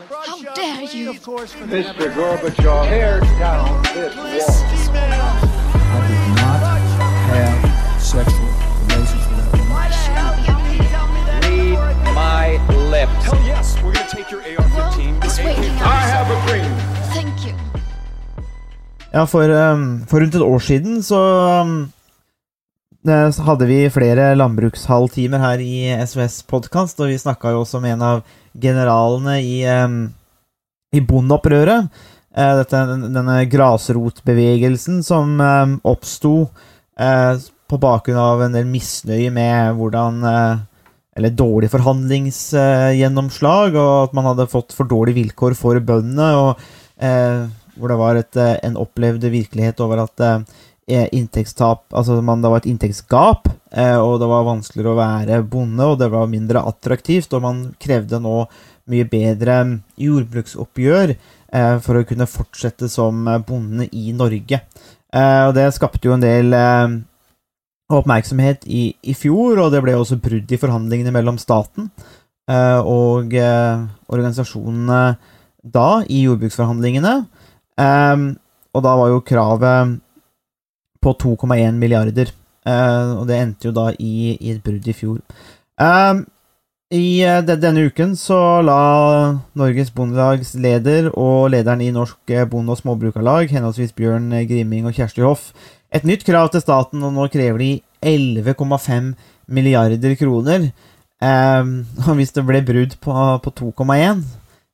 How dare you? Mr. Gorbachev, tear down this wall. I did not have sexual relations with that woman. Read my lips. Hell yes, we're gonna take your AR-15. It's waking up. I have a dream. Thank you. Ja, for, um, for rundt et år siden så um, så hadde vi flere landbrukshalvtimer her i SOS podkast, og vi snakka jo også med en av generalene i, i bondeopprøret. Eh, dette, denne grasrotbevegelsen som oppsto eh, på bakgrunn av en del misnøye med hvordan eh, Eller dårlig forhandlingsgjennomslag, og at man hadde fått for dårlige vilkår for bøndene. og eh, hvor det var et, eh, en opplevd virkelighet over at eh, inntektstap Altså man, det var et inntektsgap, eh, og det var vanskeligere å være bonde, og det var mindre attraktivt, og man krevde nå mye bedre jordbruksoppgjør eh, for å kunne fortsette som eh, bonde i Norge. Eh, og det skapte jo en del eh, oppmerksomhet i, i fjor, og det ble også brudd i forhandlingene mellom staten eh, og eh, organisasjonene da, i jordbruksforhandlingene. Og da var jo kravet på 2,1 milliarder, eh, og det endte jo da i, i et brudd i fjor. Ehm, I eh, denne uken så la Norges Bondelags leder og lederen i Norsk eh, Bonde- og Småbrukarlag, henholdsvis Bjørn Grimming og Kjersti Hoff, et nytt krav til staten, og nå krever de 11,5 milliarder kroner. Og hvis det ble brudd på, på 2,1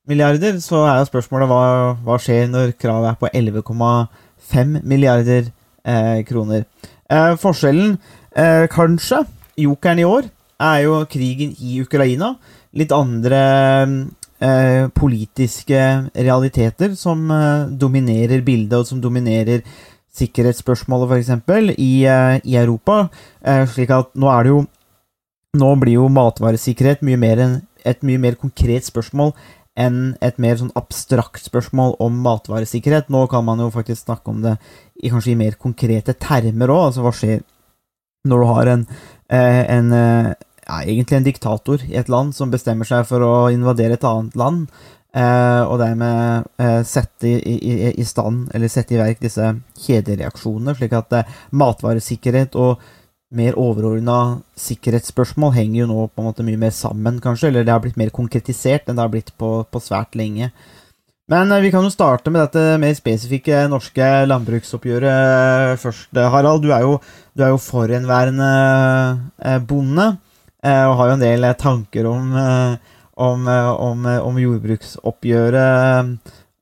milliarder, så er jo spørsmålet hva, hva skjer når kravet er på 11,5 milliarder eh, kroner. Eh, forskjellen, eh, kanskje, jokeren i år, er jo krigen i Ukraina. Litt andre eh, politiske realiteter som eh, dominerer bildet, og som dominerer sikkerhetsspørsmålet, f.eks., i, eh, i Europa. Eh, slik at nå er det jo Nå blir jo matvaresikkerhet mye mer en, et mye mer konkret spørsmål enn et mer sånn abstrakt spørsmål om matvaresikkerhet. Nå kan man jo faktisk snakke om det i kanskje i mer konkrete termer òg. Altså hva skjer når du har en, eh, en eh, ja, egentlig en diktator i et land som bestemmer seg for å invadere et annet land, eh, og dermed sette i, i, i stand, eller sette i verk disse kjedereaksjonene, slik at matvaresikkerhet og mer overordna sikkerhetsspørsmål henger jo nå på en måte mye mer sammen, kanskje, eller det har blitt mer konkretisert enn det har blitt på, på svært lenge. Men eh, vi kan jo starte med dette mer spesifikke norske landbruksoppgjøret eh, først. Harald, du er jo, du er jo forhenværende eh, bonde, eh, og har jo en del eh, tanker om, eh, om, eh, om, eh, om jordbruksoppgjøret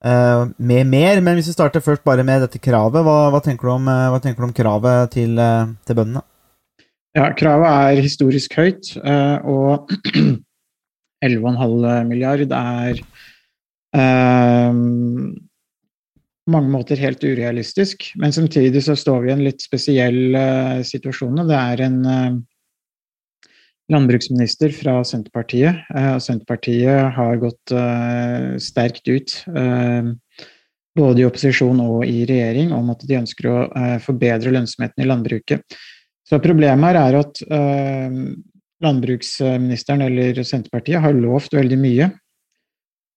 eh, med mer. Men hvis vi starter først bare med dette kravet, hva, hva, tenker, du om, eh, hva tenker du om kravet til, eh, til bøndene? Ja, kravet er historisk høyt, eh, og 11,5 milliard er eh, på mange måter helt urealistisk. Men samtidig så står vi i en litt spesiell eh, situasjon. Det er en eh, landbruksminister fra Senterpartiet. eh, og Senterpartiet har gått eh, sterkt ut, eh, både i opposisjon og i regjering, om at de ønsker å eh, forbedre lønnsomheten i landbruket. Så problemet her er at eh, landbruksministeren eller Senterpartiet har lovt veldig mye.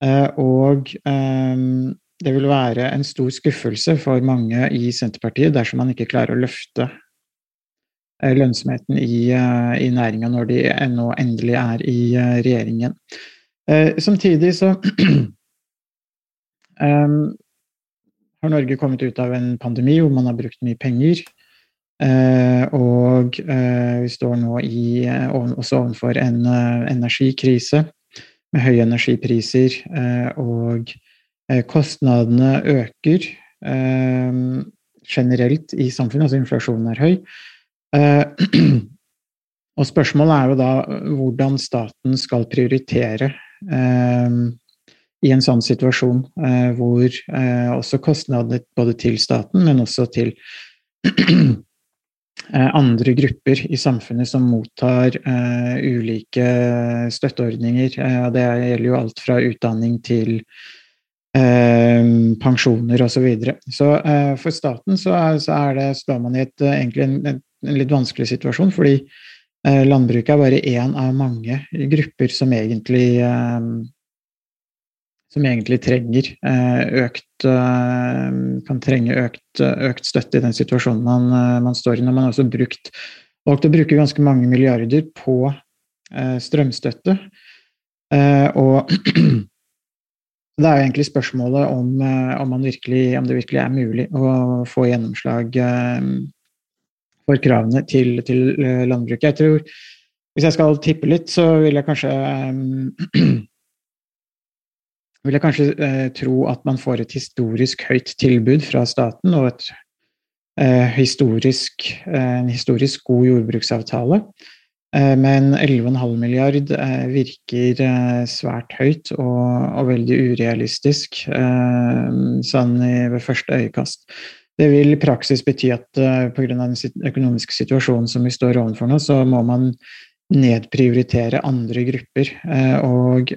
Eh, og eh, det vil være en stor skuffelse for mange i Senterpartiet dersom man ikke klarer å løfte eh, lønnsomheten i, eh, i næringa når de nå endelig er i eh, regjeringen. Samtidig så har Norge kommet ut av en pandemi hvor man har brukt mye penger. Eh, og eh, vi står nå i, eh, også overfor en energikrise med høye energipriser, og kostnadene øker generelt i samfunnet, altså inflasjonen er høy. Og spørsmålet er jo da hvordan staten skal prioritere i en sånn situasjon hvor også kostnadene både til staten, men også til andre grupper i samfunnet som mottar eh, ulike støtteordninger. Eh, det gjelder jo alt fra utdanning til eh, pensjoner osv. Så, videre. så eh, for staten så, er, så er det, står man i et, eh, egentlig en, en, litt vanskelig situasjon, fordi eh, landbruket er bare én av mange grupper som egentlig eh, som egentlig trenger økt Kan trenge økt, økt støtte i den situasjonen man, man står i. Når man har også brukt, valgt å bruke ganske mange milliarder på strømstøtte. Og det er jo egentlig spørsmålet om, om, virkelig, om, det virkelig er mulig å få gjennomslag for kravene til, til landbruket. Jeg tror hvis jeg skal tippe litt, så vil jeg kanskje vil jeg kanskje eh, tro at man får et historisk høyt tilbud fra staten og et, eh, historisk, eh, en historisk god jordbruksavtale. Eh, men 11,5 milliard eh, virker eh, svært høyt og, og veldig urealistisk sånn ved første øyekast. Det vil i praksis bety at eh, pga. den økonomiske situasjonen som vi står overfor nå, så må man nedprioritere andre grupper. Og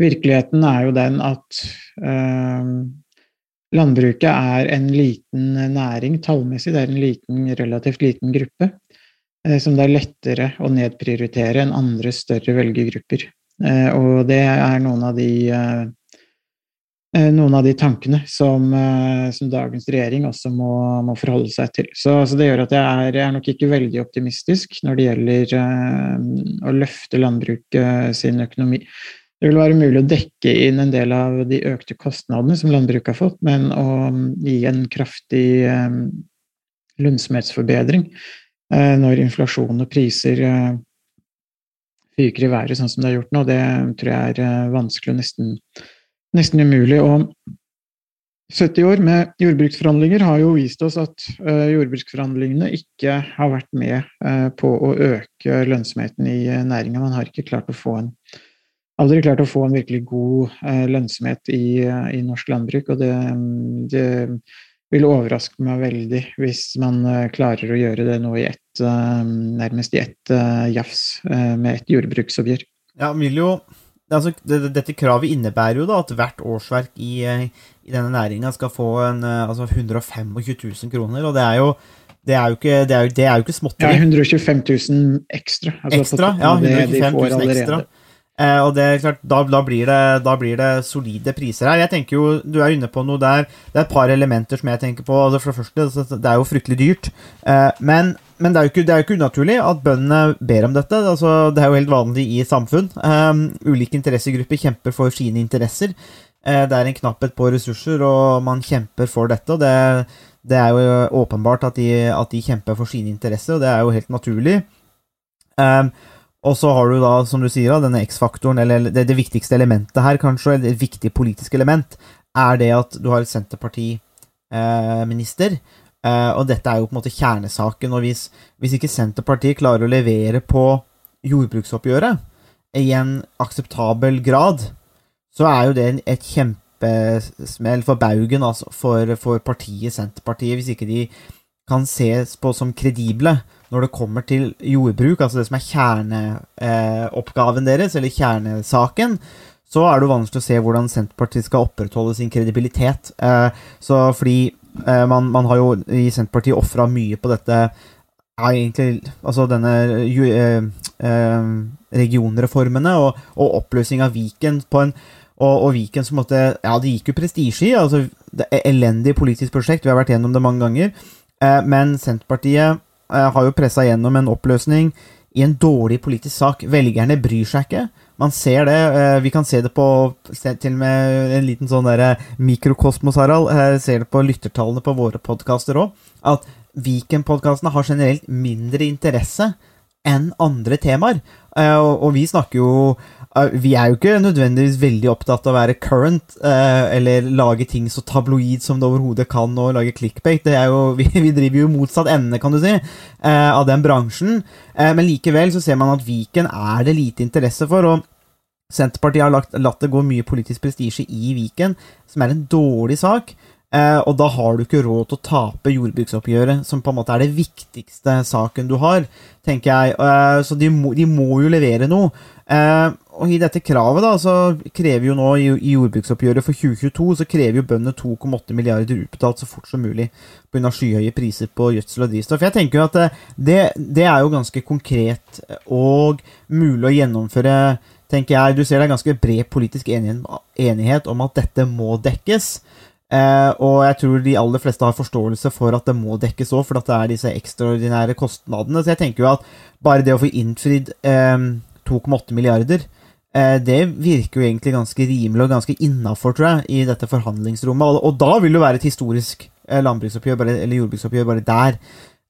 virkeligheten er jo den at eh, landbruket er en liten næring tallmessig. Det er en liten, relativt liten gruppe som det er lettere å nedprioritere enn andre større velgergrupper. Og det er noen av de Eh, noen av de tankene som, eh, som dagens regjering også må, må forholde seg til. Så, så, det gjør at jeg er, jeg er, nok ikke veldig optimistisk når det gjelder uh, å løfte landbruket sin økonomi. Det vil være mulig å dekke inn en del av de økte kostnadene som landbruket har fått, men å gi en kraftig um, lønnsomhetsforbedring uh, når inflasjon og priser uh, fyker i været sånn som det har gjort nå, det tror jeg er vanskelig og nesten nesten umulig. Og 70 år med jordbruksforhandlinger har jo vist oss at jordbruksforhandlingene ikke har vært med på å øke lønnsomheten i næringa. Man har ikke klart å få en aldri klart å få en virkelig god lønnsomhet i, i, norsk landbruk. Og det, det, vil overraske meg veldig hvis man klarer å gjøre det nå i ett, nærmest i ett jafs med et jordbruksoppgjør. Ja, vil jo altså, dette kravet innebærer jo da at hvert årsverk i, eh, i denne næringa skal få en, eh, altså 125 000 kroner, og det er jo det er jo ikke, det er jo, det er jo ikke småtteri. Ja, 125 000 ekstra. Altså ekstra, ja. 125 000 ekstra. Eh, og det er klart, da, da, blir det, da, blir det, solide priser her. Jeg tenker jo, Du er inne på noe der. Det er et par elementer som jeg tenker på. Altså for Det første, altså, det er jo fryktelig dyrt. Eh, men, men det, er ikke, det, er jo ikke, unaturlig at bøndene ber om dette. Altså, det er jo helt vanlig i samfunn. Eh, ulike interessegrupper kjemper for sine interesser. Eh, det er en knapphet på ressurser, og man kjemper for dette. og det, det er jo åpenbart at de, at de, kjemper for sine interesser, og det er jo helt naturlig. Um, og så har du da, som du sier, denne X-faktoren, eller det, det, viktigste elementet her, kanskje, eller et viktig politisk element, er det at du har et Senterparti-minister. Eh, og dette er jo på en måte kjernesaken. Og hvis, hvis ikke Senterpartiet klarer å levere på jordbruksoppgjøret i en akseptabel grad, så er jo det et kjempesmell for baugen altså, for, for partiet Senterpartiet, hvis ikke de kan ses på som kredible når det kommer til jordbruk, altså det som er kjerneoppgaven deres, eller kjernesaken, så er det jo vanskelig å se hvordan Senterpartiet skal opprettholde sin kredibilitet. Eh, så fordi eh, man, man, har jo i Senterpartiet ofra mye på dette ja, egentlig, altså denne eh, eh, regionreformene og, og oppløsning av Viken på en og, og Viken som måtte Ja, det gikk jo prestisje i. Altså, elendig politisk prosjekt, vi har vært gjennom det mange ganger. Eh, men Senterpartiet Eh, har jo pressa gjennom en oppløsning i en dårlig politisk sak. Velgerne bryr seg ikke. Man ser det. Eh, vi kan se det på til og med en liten sånn der mikrokosmos, Harald. Ser det på lyttertallene på våre podkaster òg. At Viken-podkastene har generelt mindre interesse enn andre temaer. Og vi snakker jo vi er jo ikke nødvendigvis veldig opptatt av å være current, eh, eller lage ting så tabloid som det overhodet kan, og lage clickbait. Jo, vi, driver jo motsatt ende, kan du si, eh, av den bransjen. Eh, men likevel så ser man at Viken er det lite interesse for. og Senterpartiet har lagt, latt det gå mye politisk prestisje i Viken, som er en dårlig sak. Og da har du ikke råd til å tape jordbruksoppgjøret, som på en måte er det viktigste saken du har, tenker jeg. Så de må, de må, jo levere noe. Eh, og i dette kravet, da, så krever jo nå i, i jordbruksoppgjøret for 2022, så krever jo bøndene 2,8 milliarder utbetalt så fort som mulig pga. skyhøye priser på gjødsel og drivstoff. Jeg tenker jo at det, det, er jo ganske konkret og mulig å gjennomføre tenker jeg Du ser det er ganske bred politisk enighet om at dette må dekkes. Eh, og jeg tror de aller fleste har forståelse for at det må dekkes òg, for at det er disse ekstraordinære kostnadene. Så jeg tenker jo at bare det å få innfridd eh, 2,8 milliarder, eh, det virker jo egentlig ganske rimelig og ganske innafor, tror jeg, i dette forhandlingsrommet. Og, da vil det være et historisk eh, landbruksoppgjør, bare, eller jordbruksoppgjør, bare der.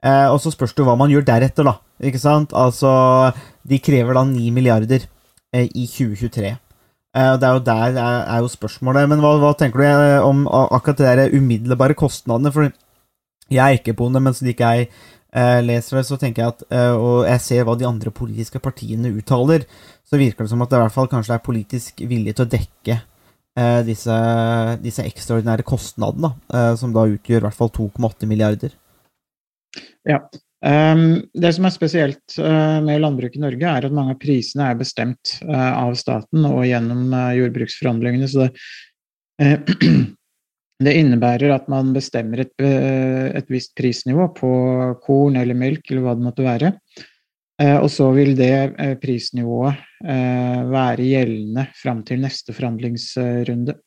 Eh, og så spørs det hva man gjør deretter, da. Ikke sant? Altså, de krever da 9 milliarder i 2023. Eh, det er jo der er, er jo spørsmålet. Men hva, hva, tenker du om akkurat de umiddelbare kostnadene? For jeg er ikke bonde, mens de ikke er leser det, så tenker jeg at eh, Og jeg ser hva de andre politiske partiene uttaler, så virker det som at det i hvert fall kanskje er politisk vilje til å dekke eh, disse, disse, ekstraordinære kostnadene, eh, som da utgjør i hvert fall 2,8 milliarder. Ja, Um, det som er spesielt med landbruk i Norge, er at mange av prisene er bestemt av staten og gjennom jordbruksforhandlingene. Så det, det, innebærer at man bestemmer et, et, visst prisnivå på korn eller melk eller hva det måtte være. og så vil det prisnivået være gjeldende fram til neste forhandlingsrunde.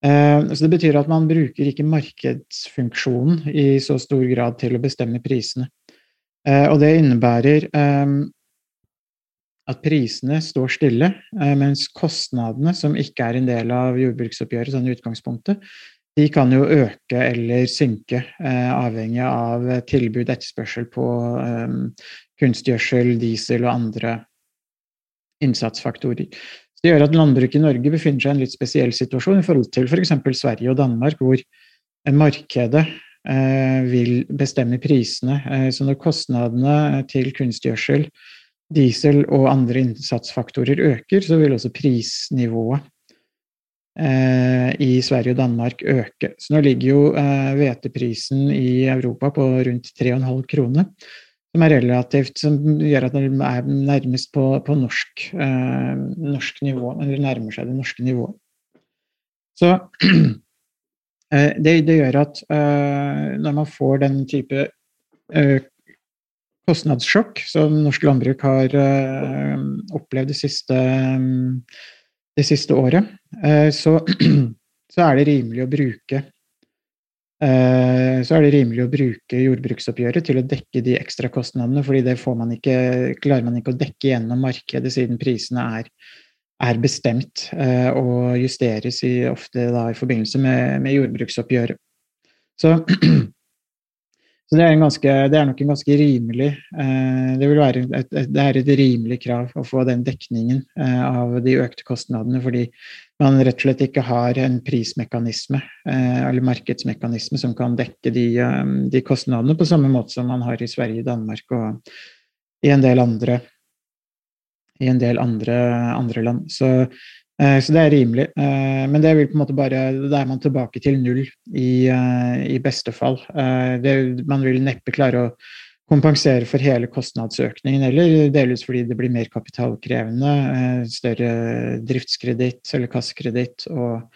Så Det betyr at man bruker ikke markedsfunksjonen i så stor grad til å bestemme prisene. Eh, og det innebærer at prisene står stille, eh, mens kostnadene, som ikke er en del av jordbruksoppgjøret sånn i utgangspunktet, de kan jo øke eller synke, eh, avhengig av tilbud etterspørsel på ehm, kunstgjødsel, diesel og andre innsatsfaktorer. Så det gjør at landbruket i Norge befinner seg i en litt spesiell situasjon i forhold til f.eks. For Sverige og Danmark, hvor markedet Eh, vil bestemme prisene. Eh, så når kostnadene til kunstgjødsel, diesel og andre innsatsfaktorer øker, så vil også prisnivået eh, i Sverige og Danmark øke. Så nå ligger jo hveteprisen i Europa på rundt 3,5 kroner, som er relativt Som gjør at den er nærmest på, på norsk, norsk nivå, eller nærmer seg det norske nivået. Så Eh, det, det, gjør at eh, når man får den type uh, kostnadssjokk som norsk landbruk har opplevd de siste, um, det siste året, så, så, er det rimelig å bruke så er det rimelig å bruke jordbruksoppgjøret til å dekke de ekstra kostnadene, fordi det man ikke, klarer man ikke å dekke gjennom markedet siden prisene er er bestemt eh, og justeres i, ofte da, i forbindelse med, med jordbruksoppgjøret. Så, så det, er ganske, det, er nok en ganske rimelig eh, Det vil være et, et, det er et rimelig krav å få den dekningen eh, av de økte kostnadene, fordi man rett og slett ikke har en prismekanisme eller markedsmekanisme som kan dekke de, de kostnadene på samme måte som man har i Sverige, Danmark og i en del andre en del andre, andre land. Så, eh, så, det er rimelig. Eh, men det vil på en måte bare Da er man tilbake til null i, eh, i beste fall. Det, man vil neppe klare å kompensere for hele kostnadsøkningen, eller delvis fordi det blir mer kapitalkrevende, større driftskreditt eller kassekreditt, og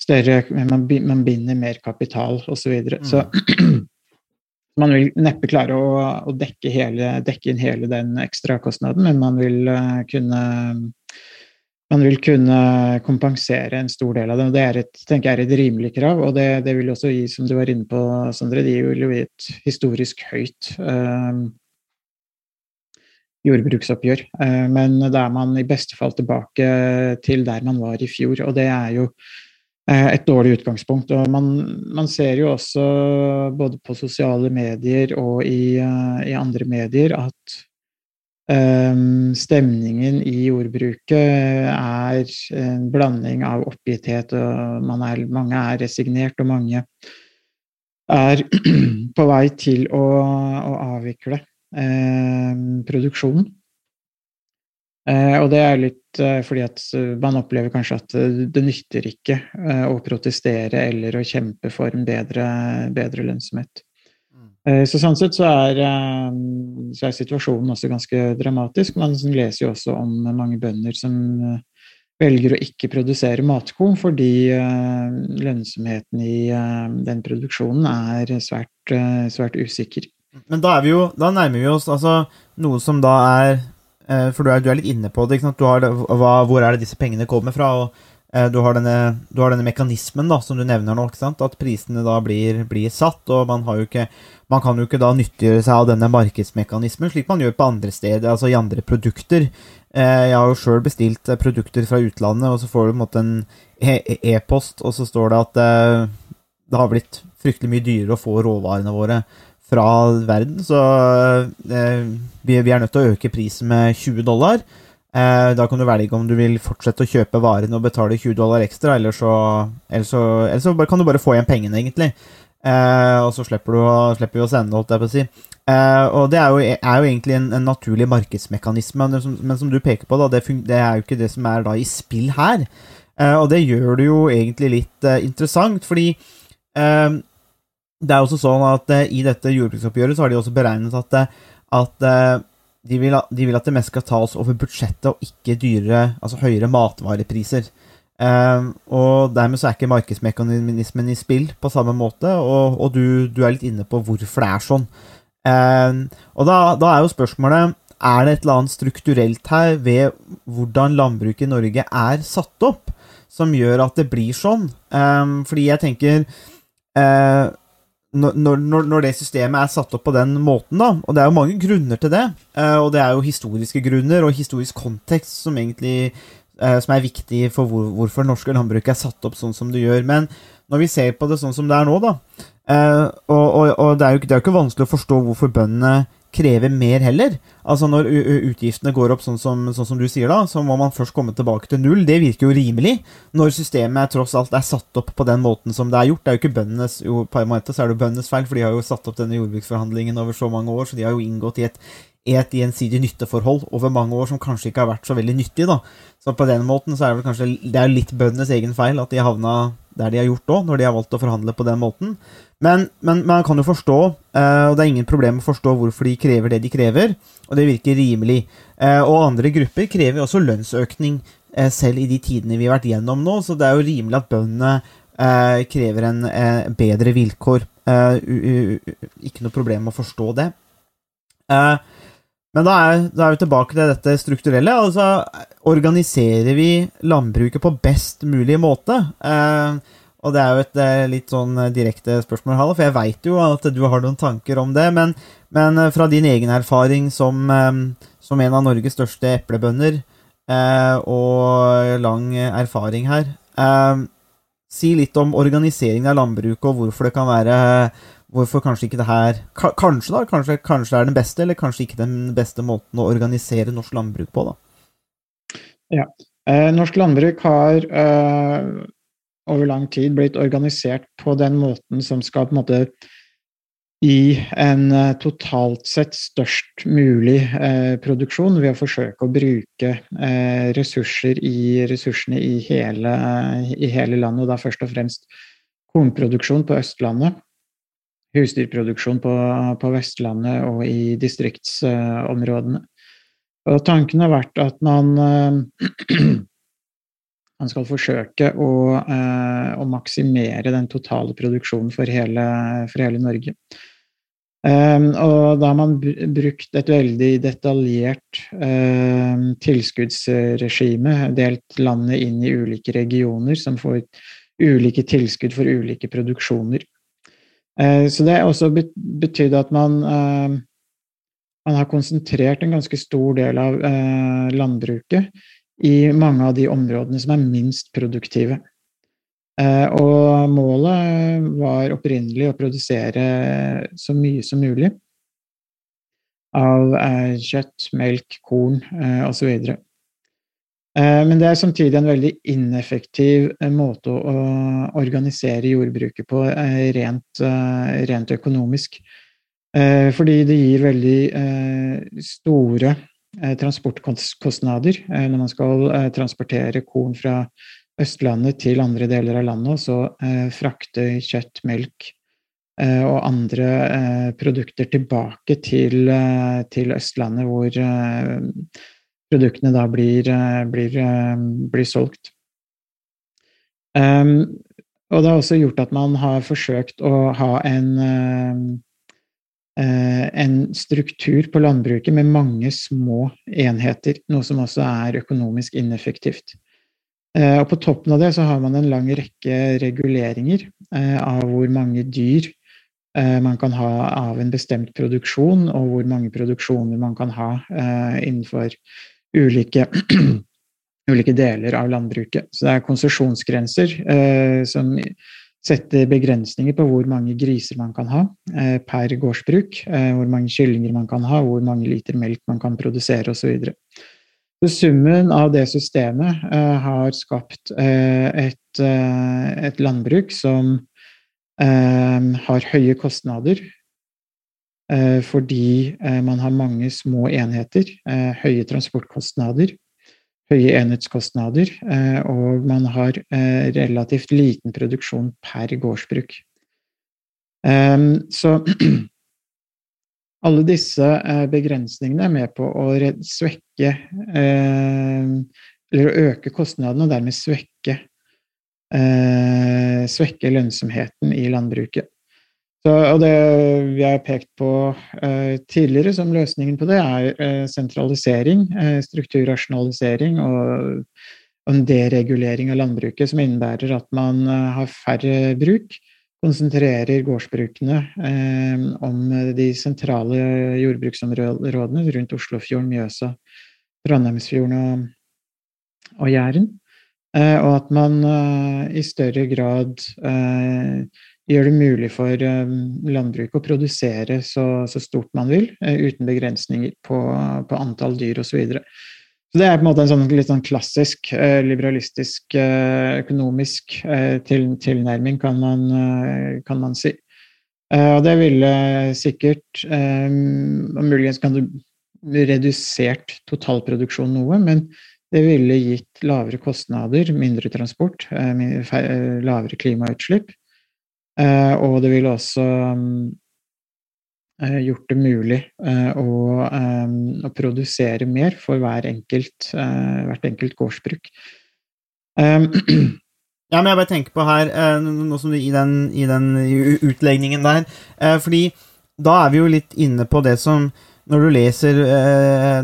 større Man, man binder mer kapital, osv. Så, videre. så mm. Man vil neppe klare å, å dekke, hele, dekke, inn hele den ekstrakostnaden, men man vil kunne man vil kunne kompensere en stor del av det. og Det er et, tenker jeg er et rimelig krav, og det, det, vil også gi, som du var inne på, Sondre, det vil jo gi et historisk høyt eh, jordbruksoppgjør. Eh, men da er man i beste fall tilbake til der man var i fjor, og det er jo Eh, et dårlig utgangspunkt. Og man, man, ser jo også både på sosiale medier og i, uh, i andre medier at stemningen i jordbruket er en blanding av oppgitthet, og er, mange er resignert, og mange er på vei til å, å avvikle um, produksjonen. Uh, og det er litt Eh, fordi at eh, man opplever kanskje at eh, det nytter ikke å protestere eller å kjempe for en bedre, bedre lønnsomhet. Mm. Så sånn sett så er, så er, situasjonen også ganske dramatisk. Man leser jo også om mange bønder som velger å ikke produsere matkorn fordi lønnsomheten i den produksjonen er svært, svært usikker. Men da, jo, da nærmer vi oss altså noe som da er eh, For du er, du er litt inne på det. Du har hva, hvor er det disse pengene kommer fra? og eh, du har, denne, du har denne mekanismen da, som du nevner nå, at prisene da blir, blir satt. og man, ikke, man kan jo ikke da nyttiggjøre seg av denne markedsmekanismen, slik man gjør på andre steder, altså i andre produkter. Eh, jeg har jo sjøl bestilt eh, produkter fra utlandet, og så får du en en e- e-post, og så står det at eh, det har blitt fryktelig mye dyrere å få råvarene våre fra verden, så eh, vi er nødt til å øke prisen med 20 dollar. Eh, da kan du velge om du vil fortsette å kjøpe varene og betale 20 dollar ekstra, eller så, eller så, eller så kan du bare få igjen pengene, egentlig. Eh, og så slipper, du, slipper å sende, holdt jeg på å si. Eh, og det er jo, er jo egentlig en, en naturlig markedsmekanisme, men som, men som du peker på, da, det, det er jo ikke det som er da i spill her. Eh, og det gjør det jo egentlig litt eh, interessant, fordi eh, det er også sånn at i dette jordbruksoppgjøret så har de også beregnet at, at de, vil, de vil at det mest skal tas over budsjettet og ikke dyrere, altså høyere matvarepriser. Eh, og dermed så er ikke markedsmekanismen i spill på samme måte, og, og du, du er litt inne på hvorfor det er sånn. Eh, og da, da er jo spørsmålet er det et eller annet strukturelt her ved hvordan landbruket i Norge er satt opp, som gjør at det blir sånn? Eh, fordi jeg tenker eh, når, når, når det systemet er satt opp på den måten, da, og det er jo mange grunner til det, eh, og det er jo historiske grunner og historisk kontekst som egentlig eh, som er viktig for hvor, hvorfor norske landbruket er satt opp sånn som det gjør. Men når vi ser på det sånn som det er nå, da, eh, og, og, og det er jo det er ikke vanskelig å forstå hvorfor bøndene krever mer heller. Altså Når utgiftene går opp sånn som, sånn som du sier, da, så må man først komme tilbake til null. Det virker jo rimelig, når systemet tross alt er satt opp på den måten som det er gjort. Det er jo ikke bøndenes jo, på en måte så er det bøndenes feil, for de har jo satt opp denne jordbruksforhandlingen over så mange år, så de har jo inngått i et, i et gjensidig nytteforhold over mange år som kanskje ikke har vært så veldig nyttig. da. Så på den måten så er det vel kanskje det er litt bøndenes egen feil at de havna der de har gjort òg, når de har valgt å forhandle på den måten. Men, men man kan jo forstå, eh, og det er ingen problem å forstå hvorfor de krever det de krever, og det virker rimelig. Eh, og andre grupper krever også lønnsøkning eh, selv i de tidene vi har vært gjennom nå, så det er jo rimelig at bøndene krever en bedre vilkår. Ikke noe problem å forstå det. Eh, men da er, da er vi tilbake til dette strukturelle. altså Organiserer vi landbruket på best mulig måte? Eh, og det er jo et eh, litt sånn eh, direkte spørsmål, Halle, for jeg veit jo at du har noen tanker om det. Men, men eh, fra din egen erfaring som, som en av Norges største eplebønder, eh, og lang erfaring her eh, Si litt om organiseringen av landbruket, og hvorfor det kan være Hvorfor kanskje ikke det her Kanskje da, kanskje, kanskje det er den beste, eller kanskje ikke den beste måten å organisere norsk landbruk på, da. Eh, norsk landbruk har eh, over lang tid blitt organisert på den måten som skal på en måte gi en eh, totalt sett størst mulig eh, produksjon ved å forsøke å bruke eh, ressurser i ressursene i hele, i hele landet, og da først og fremst kornproduksjon på Østlandet, husdyrproduksjon på, på Vestlandet og i distriktsområdene. Og tanken har vært at man eh, man skal forsøke å, eh, å maksimere den totale produksjonen for hele, for hele Norge. Um, og da har man brukt et veldig detaljert tilskuddsregime, delt landet inn i ulike regioner som får ulike tilskudd for ulike produksjoner. Eh, så det har også betydd at man, eh, man har konsentrert en ganske stor del av eh, landbruket i mange av de områdene som er minst produktive. Og målet var opprinnelig å produsere så mye som mulig av kjøtt, melk, korn osv. Eh, men det er samtidig en veldig ineffektiv eh, måte å, organisere jordbruket på eh, rent, rent økonomisk. Fordi det gir veldig store transportkostnader når man skal transportere korn fra Østlandet til andre deler av landet, og så frakte kjøtt, melk og andre produkter tilbake til, til Østlandet, hvor produktene da blir, eh, blir, eh, blir solgt. Um, og det har også gjort at man har forsøkt å ha en, eh, en struktur på landbruket med mange små enheter, noe som også er økonomisk ineffektivt. Og på toppen av det så har man en lang rekke reguleringer av hvor mange dyr man kan ha av en bestemt produksjon, og hvor mange produksjoner man kan ha innenfor ulike ulike deler av landbruket. Så det er konsesjonsgrenser eh, som setter begrensninger på hvor mange griser man kan ha eh, per gårdsbruk, eh, hvor mange kyllinger man kan ha, hvor mange liter melk man kan produsere osv. Så, summen av det systemet eh, har skapt eh, et, eh, et, landbruk som har høye kostnader. Fordi man har mange små enheter, høye transportkostnader, høye enhetskostnader, eh, og man har eh, relativt liten produksjon per gårdsbruk. Ehm, så alle disse eh, begrensningene er med på å svekke Eller å øke kostnadene og dermed svekke, svekke lønnsomheten i landbruket. Så, og det vi har pekt på uh, tidligere som løsningen på det, er uh, sentralisering, uh, strukturrasjonalisering og, og, en deregulering av landbruket, som innebærer at man har færre bruk, konsentrerer gårdsbrukene om de sentrale jordbruksområdene rundt Oslofjorden, Mjøsa, Trondheimsfjorden og, og Jæren. og at man i større grad gjør det mulig for eh, landbruket å produsere så, så stort man vil, eh, uten begrensninger på, på antall dyr osv. Så, videre. det er på en måte en sånn, litt sånn klassisk eh, liberalistisk økonomisk til, tilnærming, kan man, kan man si. Og det ville sikkert og Muligens kan du redusert totalproduksjon noe, men det ville gitt lavere kostnader, mindre transport, lavere klimautslipp. Eh, og det ville også eh, gjort det mulig eh, å, å, produsere mer for hver enkelt, hvert enkelt gårdsbruk. Ja, men jeg bare tenker på her, noe som du, i den, i den utlegningen der Fordi da er vi jo litt inne på det som Når du leser,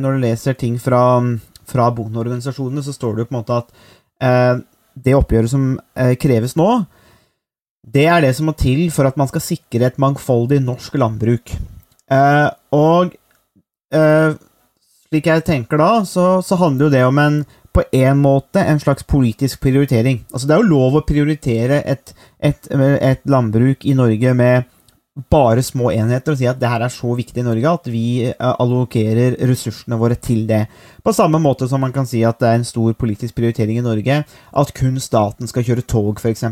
når du leser ting fra, fra bondeorganisasjonene, så står det jo på en måte at det oppgjøret som kreves nå, det er det som må til for at man skal sikre et mangfoldig norsk landbruk. Eh, og eh, slik jeg tenker da, så, så, handler jo det om en på en måte en slags politisk prioritering. Altså Det er jo lov å prioritere et, et, et landbruk i Norge med bare små enheter og si at det her er så viktig i Norge at vi eh, allokerer ressursene våre til det. På samme måte som man kan si at det er en stor politisk prioritering i Norge at kun staten skal kjøre tog, f.eks.,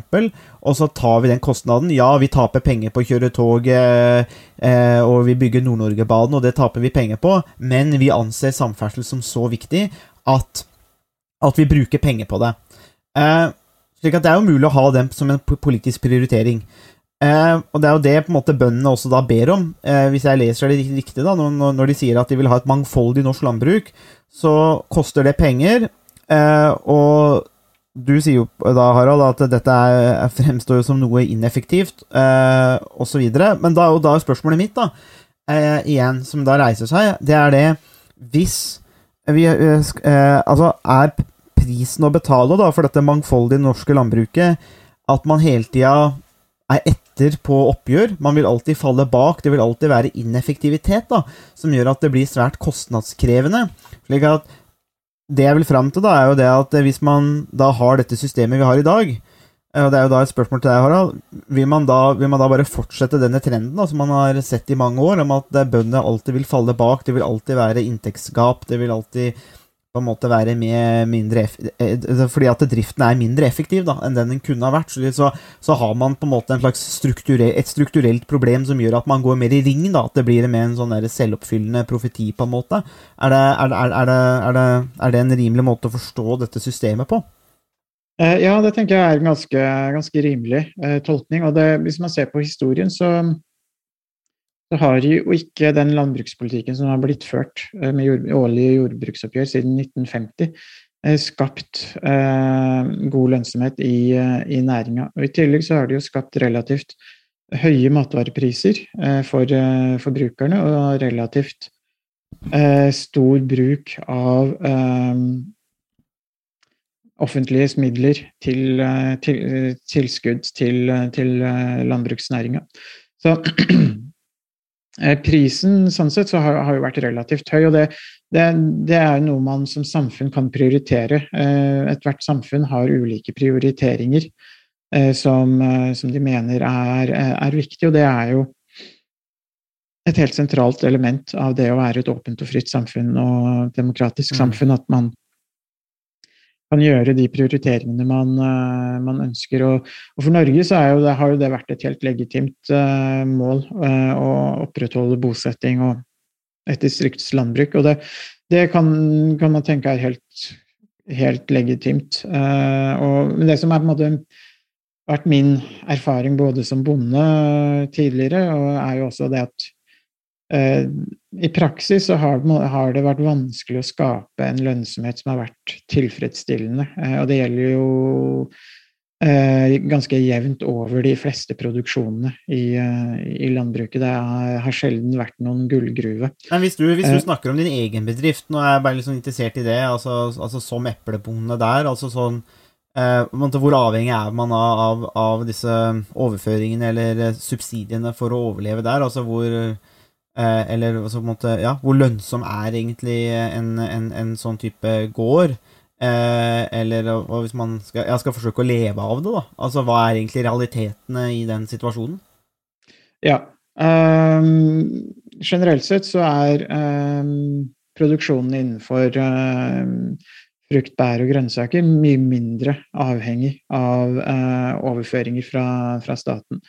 og så tar vi den kostnaden. Ja, vi taper penger på å kjøre tog, eh, eh, og vi bygger Nord-Norge-banen, og det taper vi penger på, men vi anser samferdsel som så viktig at, at vi bruker penger på det. Eh, slik at det er jo mulig å ha den som en politisk prioritering. Eh, og det er jo det på en måte bøndene også da ber om, eh, hvis jeg leser det riktig, da, når, når, de sier at de vil ha et mangfoldig norsk landbruk, så koster det penger. Eh, og du sier jo da, Harald, at dette er, fremstår jo som noe ineffektivt, eh, osv. Men da er jo er spørsmålet mitt, da, eh, igjen, som da reiser seg, det er det Hvis vi eh, eh, Altså, er prisen å betale da for dette mangfoldige norske landbruket at man hele tida er etter på oppgjør. Man vil alltid falle bak. Det vil alltid være ineffektivitet da, som gjør at det blir svært kostnadskrevende. Slik at det jeg vil fram til, da, er jo det at hvis man da har dette systemet vi har i dag, og det er jo da et spørsmål til deg, Harald. Vil man da, vil man da bare fortsette denne trenden da, som man har sett i mange år, om at bøndene alltid vil falle bak, det vil alltid være inntektsgap, det vil alltid på en måte være med mindre eh, Fordi at driften er mindre effektiv da, enn den den kunne ha vært. Så, så har man på en måte en slags strukture, et strukturelt problem som gjør at man går mer i ring. da, At det blir mer en sånn selvoppfyllende profeti, på en måte. Er det, er, er, det, er det, en rimelig måte å forstå dette systemet på? Eh, ja, det tenker jeg er en ganske, ganske rimelig eh, tolkning. og det, Hvis man ser på historien, så så har jo ikke den landbrukspolitikken som har blitt ført eh, med jord, årlige jordbruksoppgjør siden 1950, eh, skapt eh, god lønnsomhet i, i næringa. I tillegg så har det jo skapt relativt høye matvarepriser eh, for eh, forbrukerne og relativt eh, stor bruk av eh, offentlige midler til, eh, til eh, tilskudd til, eh, til eh, landbruksnæringa. Så eh, prisen sånn sett så har, har jo vært relativt høy, og det, det, det er noe man som samfunn kan prioritere. Eh, Ethvert samfunn har ulike prioriteringer eh, som, eh, som de mener er, er viktig, og det er jo et helt sentralt element av det å være et åpent og fritt samfunn og demokratisk Mm. samfunn, at man kan gjøre de prioriteringene man, eh, man ønsker. Og, og for Norge så jo det, har jo det vært et helt legitimt uh, mål uh, å opprettholde bosetting og et distriktslandbruk. Og det, det kan, kan man tenke er helt, helt legitimt. Uh, og, men det som er på en måte vært min erfaring både som bonde tidligere, og er jo også det at i praksis så har, det- vært vanskelig å skape en lønnsomhet som har vært tilfredsstillende. Eh, og det gjelder jo eh, ganske jevnt over de fleste produksjonene i, eh, i landbruket. Det har sjelden vært noen gullgruve. Men hvis du, hvis du Eh. snakker om din egen bedrift, nå er jeg bare sånn interessert i det, altså, altså som eplebonde der, altså sånn eh, Hvor avhengig er man av, av, av disse overføringene eller eh, subsidiene for å overleve der? Altså hvor eh, Eller altså, på en måte, ja, hvor lønnsom er egentlig en, en, en sånn type gård? Eh, eller hvis man skal, ja, skal forsøke å leve av det, da. Altså hva er egentlig realitetene i den situasjonen? Ja. Um, generelt sett så er um, produksjonen innenfor um, frukt, bær og grønnsaker mye mindre avhengig av uh, overføringer fra, fra staten.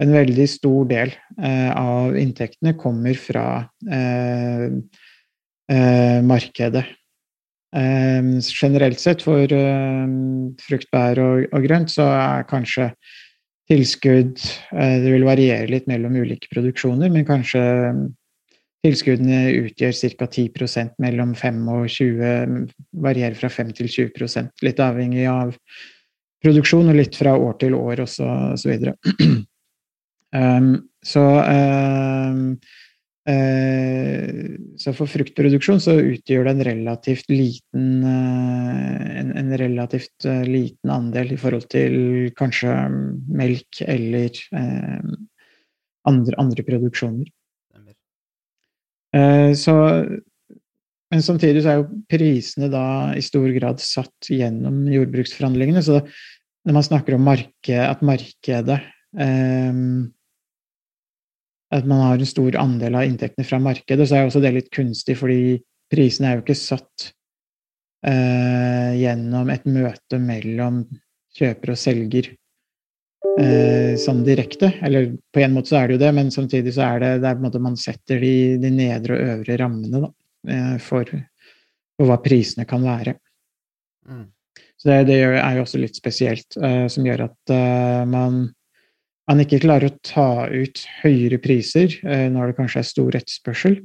En veldig stor del eh, av inntektene kommer fra eh, eh, markedet. Eh, generelt sett for eh, frukt, bær og, og grønt så er kanskje tilskudd eh, Det vil variere litt mellom ulike produksjoner, men kanskje tilskuddene utgjør ca. 10 mellom 5 og 20 Varierer fra 5 til 20% litt avhengig av produksjon og litt fra år til år og så videre. Um, så um, uh, så for fruktproduksjon så utgjør det en relativt liten uh, en, en relativt uh, liten andel i forhold til kanskje melk eller eh, andre, andre produksjoner. Så men samtidig så er jo prisene da i stor grad satt gjennom jordbruksforhandlingene. Så når man snakker om marked, at markedet eh, At man har en stor andel av inntektene fra markedet, så er jo også det litt kunstig, fordi prisene er jo ikke satt eh, gjennom et møte mellom kjøper og selger eh, sånn direkte. Eller på en måte så er det jo det, men samtidig så er det, det er på en måte man setter de, de nedre og øvre rammene da, eh, for, for hva prisene kan være. Mm. Så det, det er jo også litt spesielt, eh, som gjør at eh, man, man ikke klarer å ta ut høyere priser eh, når det kanskje er stor etterspørsel.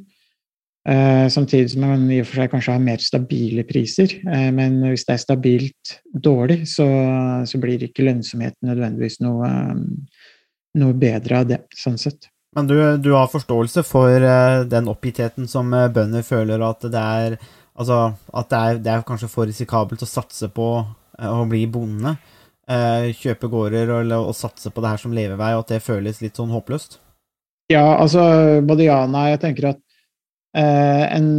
Eh, samtidig som man i og for seg kanskje har mer stabile priser. Eh, men hvis det er stabilt dårlig, så, så blir ikke lønnsomheten nødvendigvis noe, noe bedre av det, sånn sett. Men du, du har forståelse for den oppgittheten som bønder føler at det er Altså at det er, det er kanskje for risikabelt å satse på å bli bonde. Eh, kjøpe gårder og, og satse på det her som levevei, og at det føles litt sånn håpløst. Ja, altså både ja og nei. Jeg tenker at eh, en,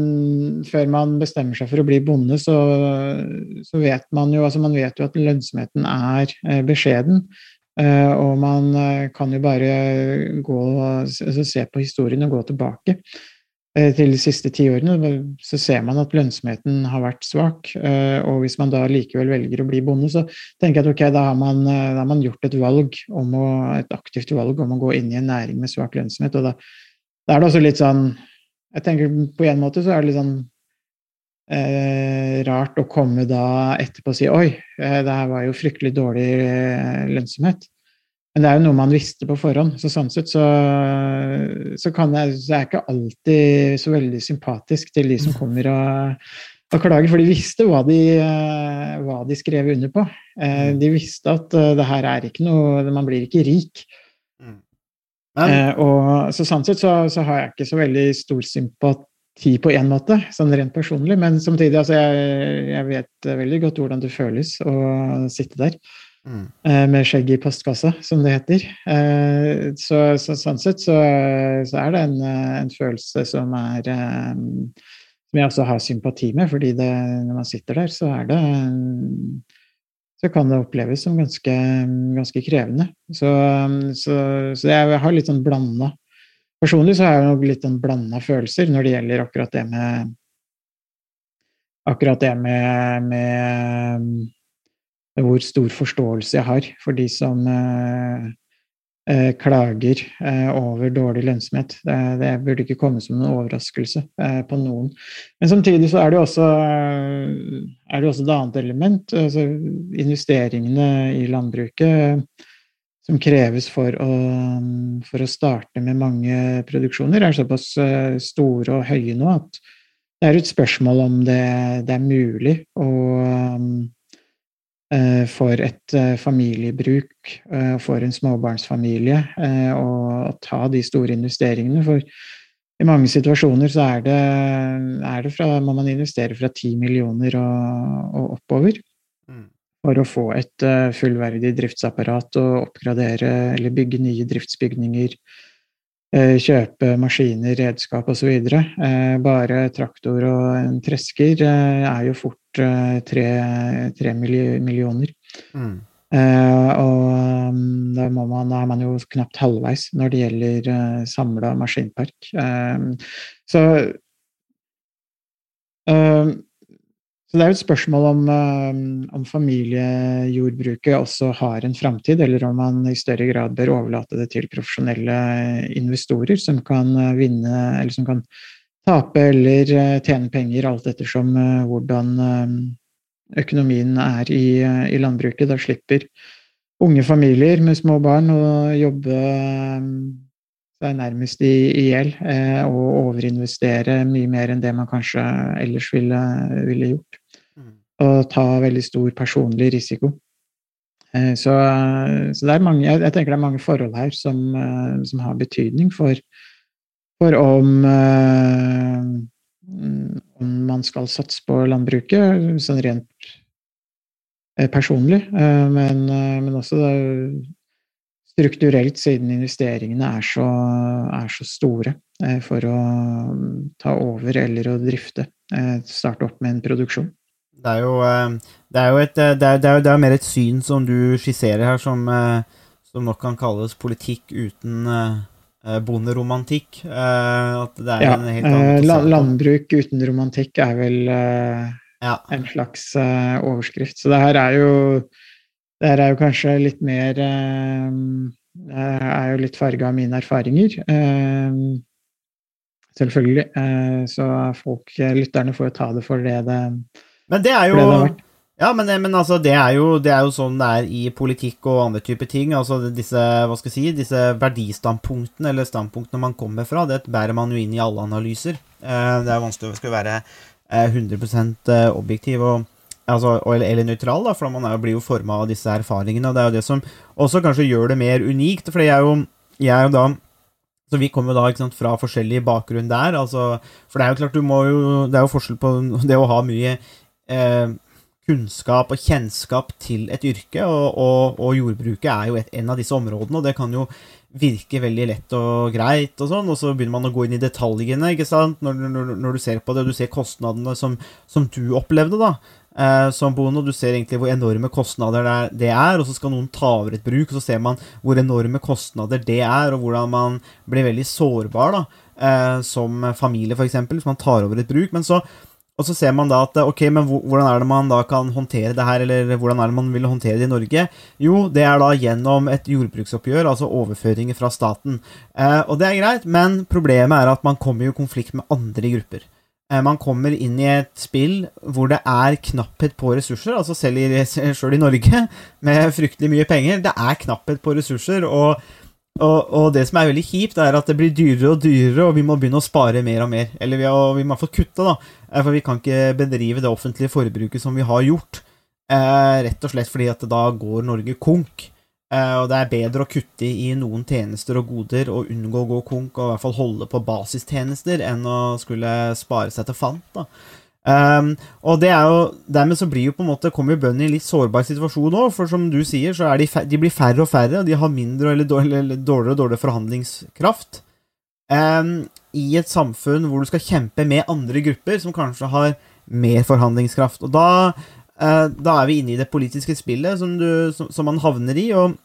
før man bestemmer seg for å bli bonde, så, så vet man jo altså man vet jo at lønnsomheten er eh, beskjeden. Eh, og man eh, kan jo bare gå altså, se på historien og gå tilbake til de siste ti årene. Så ser man at lønnsomheten har vært svak. eh, og hvis man da likevel velger å bli bonde, så tenker jeg at ok, da har man, eh, da har man gjort et valg om å, et aktivt valg om å gå inn i en næring med svak lønnsomhet. og da, da er det også litt sånn jeg tenker På en måte så er det litt sånn eh, rart å komme da etterpå og si oi, eh, det her var jo fryktelig dårlig eh, lønnsomhet. Men det er jo noe man visste på forhånd. Så sånn sett så, så, kan jeg, så er ikke alltid så veldig sympatisk til de som kommer og, og klager, for de visste hva de, hva de skrev under på. Eh, De visste at eh, det her er ikke noe Man blir ikke rik. Mm. Men, Eh, og så sånn sett så, så har jeg ikke så veldig stor sympati på én måte, sånn rent personlig, men samtidig, altså jeg, jeg vet veldig godt hvordan det føles å sitte der mm, eh, med skjegg i postkassa, som det heter. Eh, så, så sånn sett så, så er det en, eh, en følelse som er Som jeg også har sympati med, fordi det, når man sitter der, så er det så kan det oppleves som ganske, ganske krevende. Så, så jeg har litt sånn blanda Personlig så har jeg nok litt sånn blanda følelser når det gjelder akkurat det med Akkurat det med, med hvor stor forståelse jeg har for de som eh, eh, klager eh, over dårlig lønnsomhet. Det, det burde ikke komme som en overraskelse på noen. Men samtidig så er det jo også, er det også et annet element. Altså investeringene i landbruket som kreves for å, for å starte med mange produksjoner, er såpass store og høye nå at det er et spørsmål om det, det er mulig å for et eh, familiebruk, og for en småbarnsfamilie, eh, å, ta de store investeringene. For i mange situasjoner så er det, er det fra, må man investere fra 10 millioner og, og oppover mm, for å få et eh, fullverdig driftsapparat og oppgradere eller bygge nye driftsbygninger, eh, kjøpe maskiner, redskap osv. Uh, bare traktor og en tresker eh, er jo fort eh, tre, tre millioner. mm, Eh, og um, da, man, er man jo knapt halvveis når det gjelder samla maskinpark. Eh, så eh, så det er jo et spørsmål om, eh, om familiejordbruket også har en framtid, eller om man i større grad bør overlate det til profesjonelle investorer som kan eh, vinne, eller som kan tape eller eh, tjene penger, alt ettersom hvordan økonomien er i, i landbruket. Da slipper unge familier med små barn å jobbe seg nærmest i i hjel eh, og overinvestere mye mer enn det man kanskje ellers ville, ville gjort. mm. Og ta veldig stor personlig risiko. Eh, så, så det er mange, jeg, jeg tenker det er mange forhold her som, eh, som har betydning for, for om eh, om man skal satse på landbruket, sånn rent eh, personlig, eh, men, men også da, strukturelt, siden investeringene er så, er så store eh, for å mm, ta over eller å drifte, eh, starte opp med en produksjon. Det er jo, eh, det er jo, et, det er, det er, jo- det er mer et syn som du skisserer her, som, som nok kan kalles politikk uten bonderomantikk. At det er Ja, en helt annen landbruk uten romantikk er vel Ja. en slags overskrift. Så det her er jo det her er jo kanskje litt mer eh, er jo litt farga av mine erfaringer. eh, selvfølgelig. Eh, så folk, lytterne, får jo ta det for det det, Men det er jo, det, det har vært. Ja, men, men altså, det er, jo, det er jo sånn det er i politikk og andre typer ting. Altså disse, hva skal jeg si, disse verdistandpunktene, eller standpunktene man kommer fra, det bærer man jo inn i alle analyser. Eh, det er vanskelig å skulle være eh, 100 objektiv og altså, eller, eller nøytral, da, for man er, blir jo forma av disse erfaringene. Og det er jo det som også kanskje gjør det mer unikt, for jeg er jo, jeg er jo da så vi kommer da sant, fra forskjellig bakgrunn der. Altså, for det er jo klart, du må jo Det er jo forskjell på det å ha mye eh, kunnskap og kjennskap til et yrke, og, og, og jordbruket er jo et, en av disse områdene, og det kan jo virke veldig lett og greit, og sånn, og så begynner man å gå inn i detaljene ikke sant? Når, når, når du ser på det, og du ser kostnadene som, som du opplevde da, eh, som bonde, og du ser egentlig hvor enorme kostnader det er, og så skal noen ta over et bruk, og så ser man hvor enorme kostnader det er, og hvordan man blir veldig sårbar da, eh, som familie eksempel, hvis man tar over et bruk, men så og så ser man da at ok, men hvordan er det man da kan håndtere det her, eller hvordan er det man vil håndtere det i Norge? Jo, det er da gjennom et jordbruksoppgjør, altså overføringer fra staten. Eh, og det er greit, men problemet er at man kommer i konflikt med andre grupper. Eh, man kommer inn i et spill hvor det er knapphet på ressurser, altså selv i, selv i Norge, med fryktelig mye penger. Det er knapphet på ressurser, og og, og det som er veldig kjipt, er at det blir dyrere og dyrere, og vi må begynne å spare mer og mer. Eller vi, har, vi må få kutte, da. Eh, For vi kan ikke bedrive det offentlige forbruket som vi har gjort. Eh, rett og slett fordi at da går Norge konk. Eh, og det er bedre å kutte i noen tjenester og goder og unngå å gå konk, og i hvert fall holde på basistjenester, enn å skulle spare seg til fant. da. Um, og det er jo, dermed så blir jo på en måte, kommer jo bøndene i en litt sårbar situasjon òg, for som du sier, så er de, de blir færre og færre, og de har mindre eller dårligere, dårligere og dårligere forhandlingskraft. Um, I et samfunn hvor du skal kjempe med andre grupper som kanskje har mer forhandlingskraft. Og da, da er vi inne i det politiske spillet som, du, som, som man havner i. og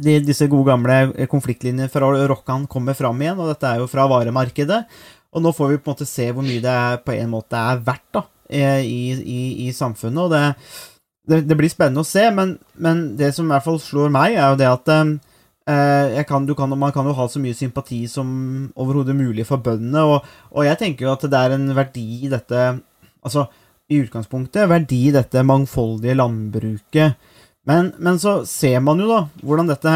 de, disse gode gamle konfliktlinjene fra Rokkan kommer fram igjen, og dette er jo fra varemarkedet. Og nå får vi på en måte se hvor mye det er, på en måte er verdt da, i, i, i samfunnet. Og det, det, det, blir spennende å se, men, men, det som i hvert fall slår meg, er jo det at eh, kan, kan, man kan jo ha så mye sympati som overhodet mulig for bøndene, og, og, jeg tenker jo at det er en verdi i dette Altså, i utgangspunktet, verdi i dette mangfoldige landbruket. Men, men så ser man jo da hvordan dette,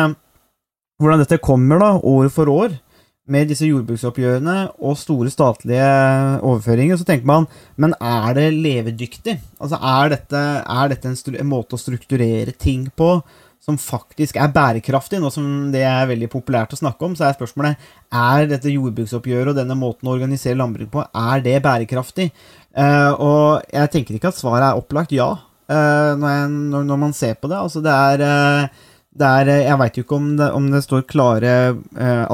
hvordan dette kommer da, år for år med disse jordbruksoppgjørene og store statlige overføringer, så tenker man men er det levedyktig? Altså Er dette, er dette en, en, måte å strukturere ting på som faktisk er bærekraftig? Nå som det er veldig populært å snakke om, så er spørsmålet er dette jordbruksoppgjøret og denne måten å organisere landbruk på, er det bærekraftig? Uh, og jeg tenker ikke at svaret er opplagt ja, uh, når, jeg, når, når, man ser på det. Altså det er uh, er, eh, jeg veit jo ikke om det, om det står klare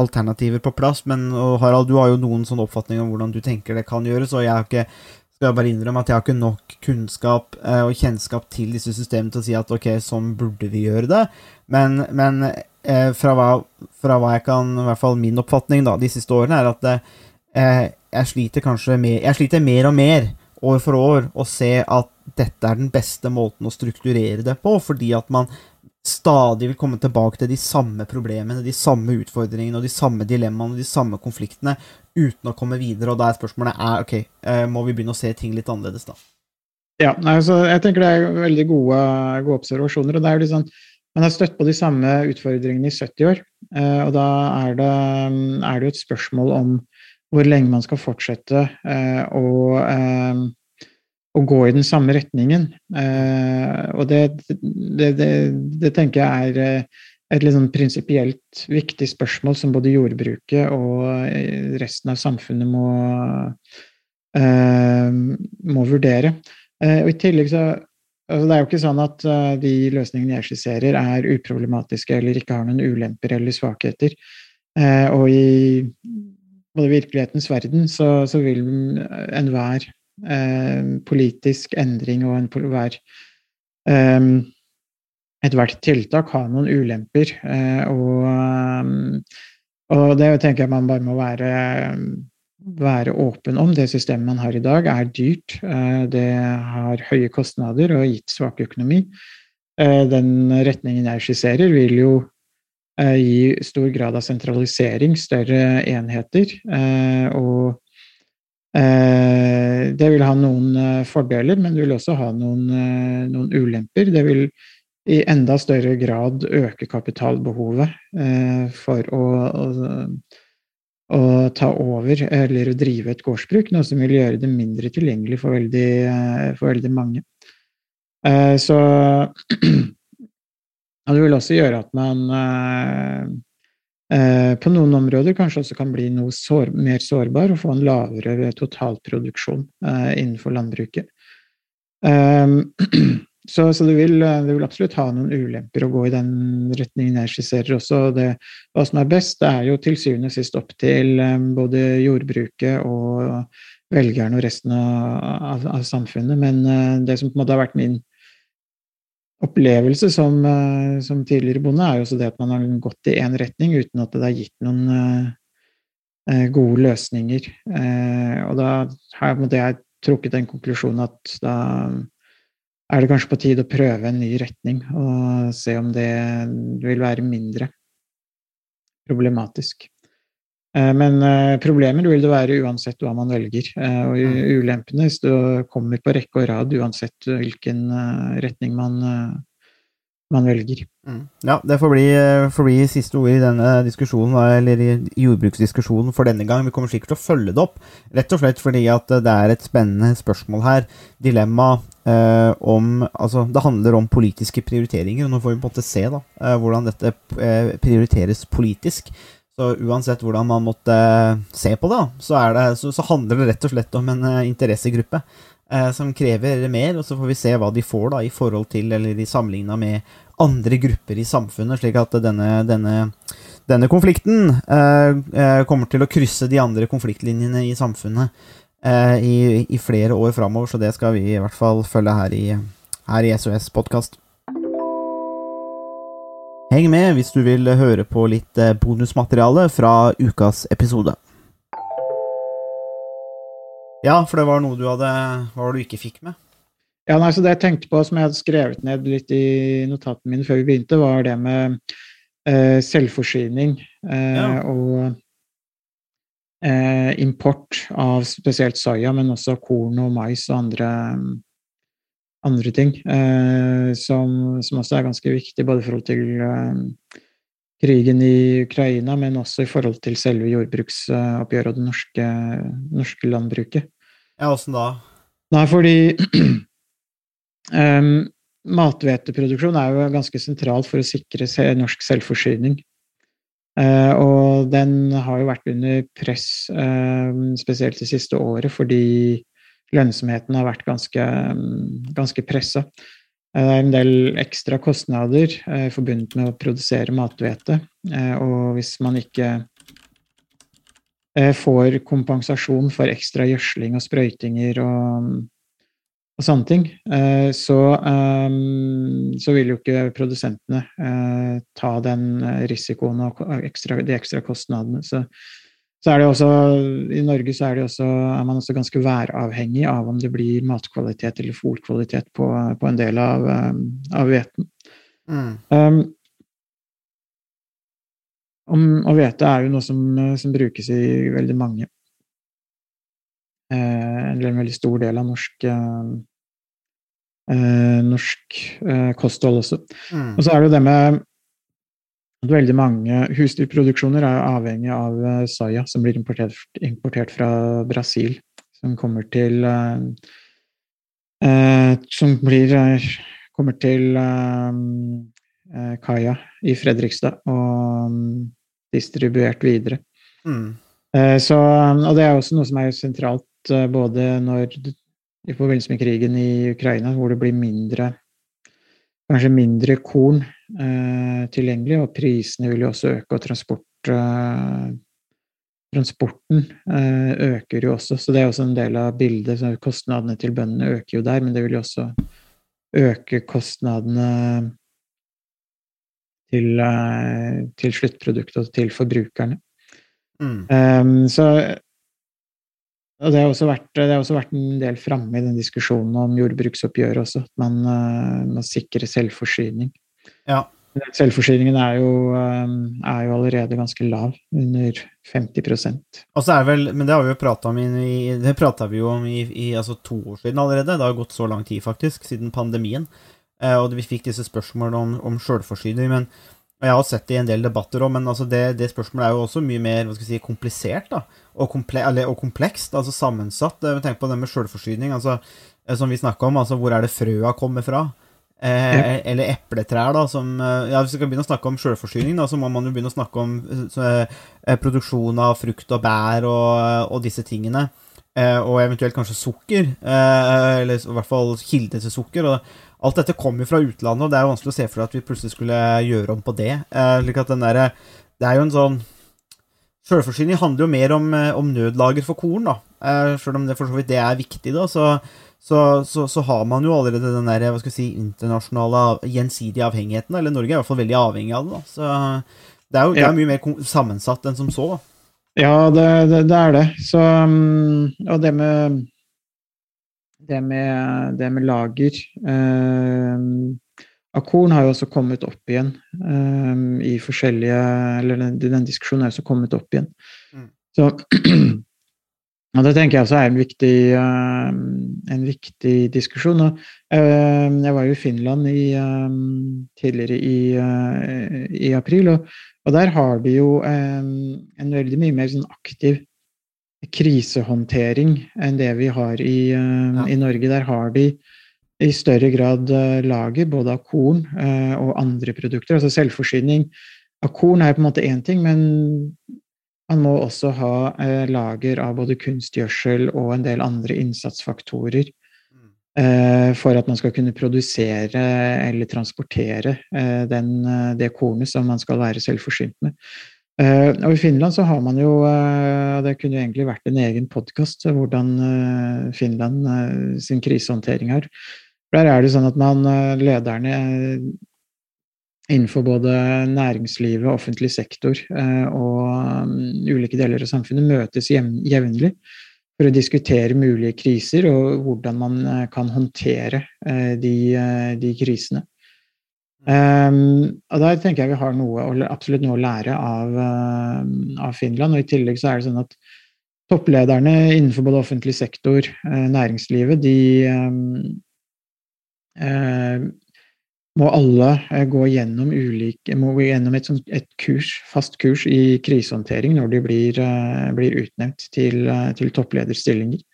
alternativer på plass, men Harald, du har jo noen sånn oppfatning om hvordan du tenker det kan gjøres, og jeg har ikke skal jeg bare innrømme at jeg har ikke nok kunnskap og kjennskap til disse systemene til å si at ok, sånn burde vi gjøre det, men, men fra, hva, fra, hva, jeg kan I hvert fall min oppfatning da, de siste årene, er at eh, jeg sliter kanskje mer Jeg sliter mer og mer år for år å se at dette er den beste måten å strukturere det på, fordi at man stadig vil komme tilbake til de samme problemene, de samme utfordringene og de samme dilemmaene og de samme konfliktene uten å komme videre. Og da er spørsmålet er, ok, eh, må vi begynne å se ting litt annerledes, da? Ja, altså, jeg tenker det er veldig gode, gode observasjoner. og det er jo litt sånn man har støtt på de samme utfordringene i 70 år, eh, og da er det, er det et spørsmål om hvor lenge man skal fortsette eh, å å gå i den samme retningen. Eh, og det, det, det, det, tenker jeg er eh, et litt sånn prinsipielt viktig spørsmål som både jordbruket og eh, resten av samfunnet må, eh, må vurdere. Eh, og i tillegg så altså Det er jo ikke sånn at de løsningene jeg skisserer, er uproblematiske eller ikke har noen ulemper eller svakheter. Og i både virkelighetens verden så, så vil enhver Eh, politisk endring og enhver eh, ethvert tiltak har noen ulemper. Eh, og, og, det tenker jeg man bare må være, være åpen om. Det systemet man har i dag, er dyrt. Det har høye kostnader og gitt svak økonomi. Den retningen jeg skisserer, vil jo gi stor grad av sentralisering, større enheter. Og Eh, det vil ha noen eh, fordeler, men det vil også ha noen, eh, noen ulemper. Det vil i enda større grad øke kapitalbehovet for å, å, å, ta over eller å drive et gårdsbruk, noe som vil gjøre det mindre tilgjengelig for veldig, for veldig mange. Så Og det vil også gjøre at man Eh, på noen områder kanskje også kan bli noe sår, mer sårbar og få en lavere totalproduksjon eh, innenfor landbruket. Um, så, så det, vil, det, vil, absolutt ha noen ulemper å gå i den retningen jeg skisserer også. Det, hva som er best, det er jo til syvende og sist opp til um, både jordbruket og velgerne og resten av, av, av samfunnet. Men uh, det som på en måte har vært min opplevelse som, eh, som, tidligere bonde er jo også det at man har gått i én retning uten at det har gitt noen uh, gode løsninger. Og da har jeg trukket den konklusjonen at da er det kanskje på tide å prøve en ny retning og se om det vil være mindre problematisk. Men problemer vil det være uansett hva man velger. Og ulempene kommer på rekke og rad uansett hvilken retning man, man velger. Mm. Ja, det får bli, får bli siste ord i denne diskusjonen, eller i jordbruksdiskusjonen for denne gang. Vi kommer sikkert til å følge det opp, rett og slett fordi at det er et spennende spørsmål her. Dilemma eh, om Altså, det handler om politiske prioriteringer, og nå får vi på en måte se da, eh, hvordan dette eh, prioriteres politisk. Så uansett hvordan man måtte se på det, så, det, så, så handler det rett og slett om en eh, interessegruppe eh, som krever mer, og så får vi se hva de får da i forhold til, eller i sammenligna med andre grupper i samfunnet, slik at denne, denne, denne konflikten eh, eh kommer til å krysse de andre konfliktlinjene i samfunnet eh, i, i, flere år framover, så det skal vi i hvert fall følge her i, her i SOS podkast. Heng med hvis du vil høre på litt eh, bonusmateriale fra ukas episode. Ja, for det var noe du hadde Hva var det du ikke fikk med? Ja, nei, så Det jeg tenkte på, som jeg hadde skrevet ned litt i notatene mine før vi begynte, var det med eh, selvforsyning eh, ja. og eh, import av spesielt soya, men også korn og mais og andre, andre ting. Eh, som, som, også er ganske viktig, både i forhold til eh, krigen i Ukraina, men også i forhold til selve jordbruksoppgjøret og det norske, norske landbruket. Ja, åssen da? Nei, fordi um, mathveteproduksjon er jo ganske sentralt for å sikre norsk selvforsyning. Uh, og den har jo vært under press, uh, spesielt det siste året, fordi lønnsomheten har vært ganske, um, ganske pressa. Det er en del ekstra kostnader uh, forbundet med å produsere mathvete. og hvis man ikke Eh, får kompensasjon for ekstra gjødsling og sprøytinger og, og sånne ting, eh, så, um, så, vil jo ikke produsentene ta den risikoen og ekstra, de ekstra kostnadene. Så, så, er det også, I Norge så er, også, er, man også ganske væravhengig av om det blir matkvalitet eller fòrkvalitet på, på, en del av, um, av hveten. Mm. Um, og hvete er jo noe som, som, brukes i veldig mange eh, En veldig stor del av norsk eh, eh, norsk eh, kosthold også. Mm. Og så er det jo det med veldig mange husdyrproduksjoner er avhengig av eh, soya, som blir importert, importert fra Brasil. Som kommer til eh, Som blir kommer til kaia i Fredrikstad. Og distribuert videre. Mm. Eh, så, og det er også noe som er sentralt eh, både når, i forbindelse med krigen i Ukraina, hvor det blir mindre kanskje mindre korn eh, tilgjengelig, og prisene vil jo også øke, og transport, eh, transporten eh, øker jo også. Så det er også en del av bildet. Så kostnadene til bøndene øker jo der, men det vil jo også øke kostnadene til, eh, til sluttproduktet og til forbrukerne. Mm. Um, så og det har, vært, det har også vært en del framme i den diskusjonen om jordbruksoppgjøret også, at man uh, må sikre selvforsyning. Ja. Selvforsyningen er jo, um, er jo, allerede ganske lav, under 50 Og så er vel, Men det har vi jo prata om i, det vi jo om i, i altså to år siden allerede. Det har gått så lang tid, faktisk, siden pandemien. Eh, og vi fikk disse spørsmålene om, om sjølforsyning. men jeg har sett det i en del debatter òg, men altså det, det, spørsmålet er jo også mye mer hva skal jeg si, komplisert da, og, komple og komplekst, altså sammensatt. Eh, tenk på det med sjølforsyning. Altså, eh, som vi snakka om, altså hvor er det frøa kommer fra? Eh. Eller epletrær, da. Som, ja, hvis vi skal begynne å snakke om sjølforsyning, så må man jo begynne å snakke om så, eh, produksjon av frukt og bær og, og disse tingene. Eh, og eventuelt kanskje sukker. eller i hvert fall kilde til sukker. og Alt dette kommer jo fra utlandet, og det er jo vanskelig å se for seg at vi plutselig skulle gjøre om på det. Eh, slik at den der, Det er jo en sånn Sjølforsyning handler jo mer om, eh, om, nødlager for korn, da. Eh, Sjøl om det for så vidt det er viktig, da, så, så, så, så, har man jo allerede den der, hva skal vi si, internasjonale gjensidige avhengigheten. Eller Norge er i hvert fall veldig avhengig av det. da. Så det er jo det er mye mer sammensatt enn som så. da. Ja, det, det, det er det. Så, mm, og det med det med, det med lager eh, av korn har jo også kommet opp igjen eh, i forskjellige Eller den, den, diskusjonen er også kommet opp igjen. Mm. Så Og det tenker jeg også er en viktig, eh, en viktig diskusjon. Eh, jeg var jo i Finland i, eh, tidligere i, i april, og, og, der har de jo en, en veldig mye mer sånn aktiv krisehåndtering enn det vi har i, Ja. i Norge. Der har de i større grad lager både av korn og andre produkter. Altså selvforsyning av korn er på en måte én ting, men man må også ha eh, lager av både kunstgjødsel og en del andre innsatsfaktorer eh, for at man skal kunne produsere eller transportere eh, den, eh, det kornet som man skal være selvforsynt med. Eh, og I Finland så har man jo eh, Det kunne jo egentlig vært en egen podkast, hvordan Finland sin krisehåndtering har. Der er det sånn at man, lederne innenfor både næringslivet, offentlig sektor eh, og um, ulike deler av samfunnet møtes jevnlig for å diskutere mulige kriser og hvordan man eh, kan håndtere eh, de, de krisene. Um, og Der tenker jeg vi har noe, absolutt noe å lære av, av, Finland. og I tillegg så er det sånn at topplederne innenfor både offentlig sektor, næringslivet, de uh, må alle gå gjennom, ulike, gå gjennom et, et, kurs, fast kurs i krisehåndtering når de blir, blir utnevnt til, til topplederstillinger.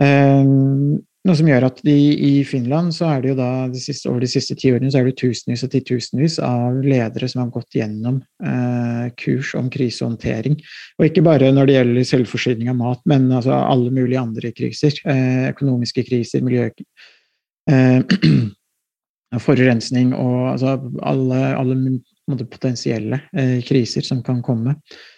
Um, noe som gjør at de, i Finland så er det jo da de siste, over de siste ti årene så er det tusenvis og titusenvis av ledere som har gått gjennom eh, kurs om krisehåndtering. Og ikke bare når det gjelder selvforsyning av mat, men altså alle mulige andre kriser. Eh, økonomiske kriser, miljø... Eh, forurensning og altså alle, alle potensielle eh, kriser som kan komme.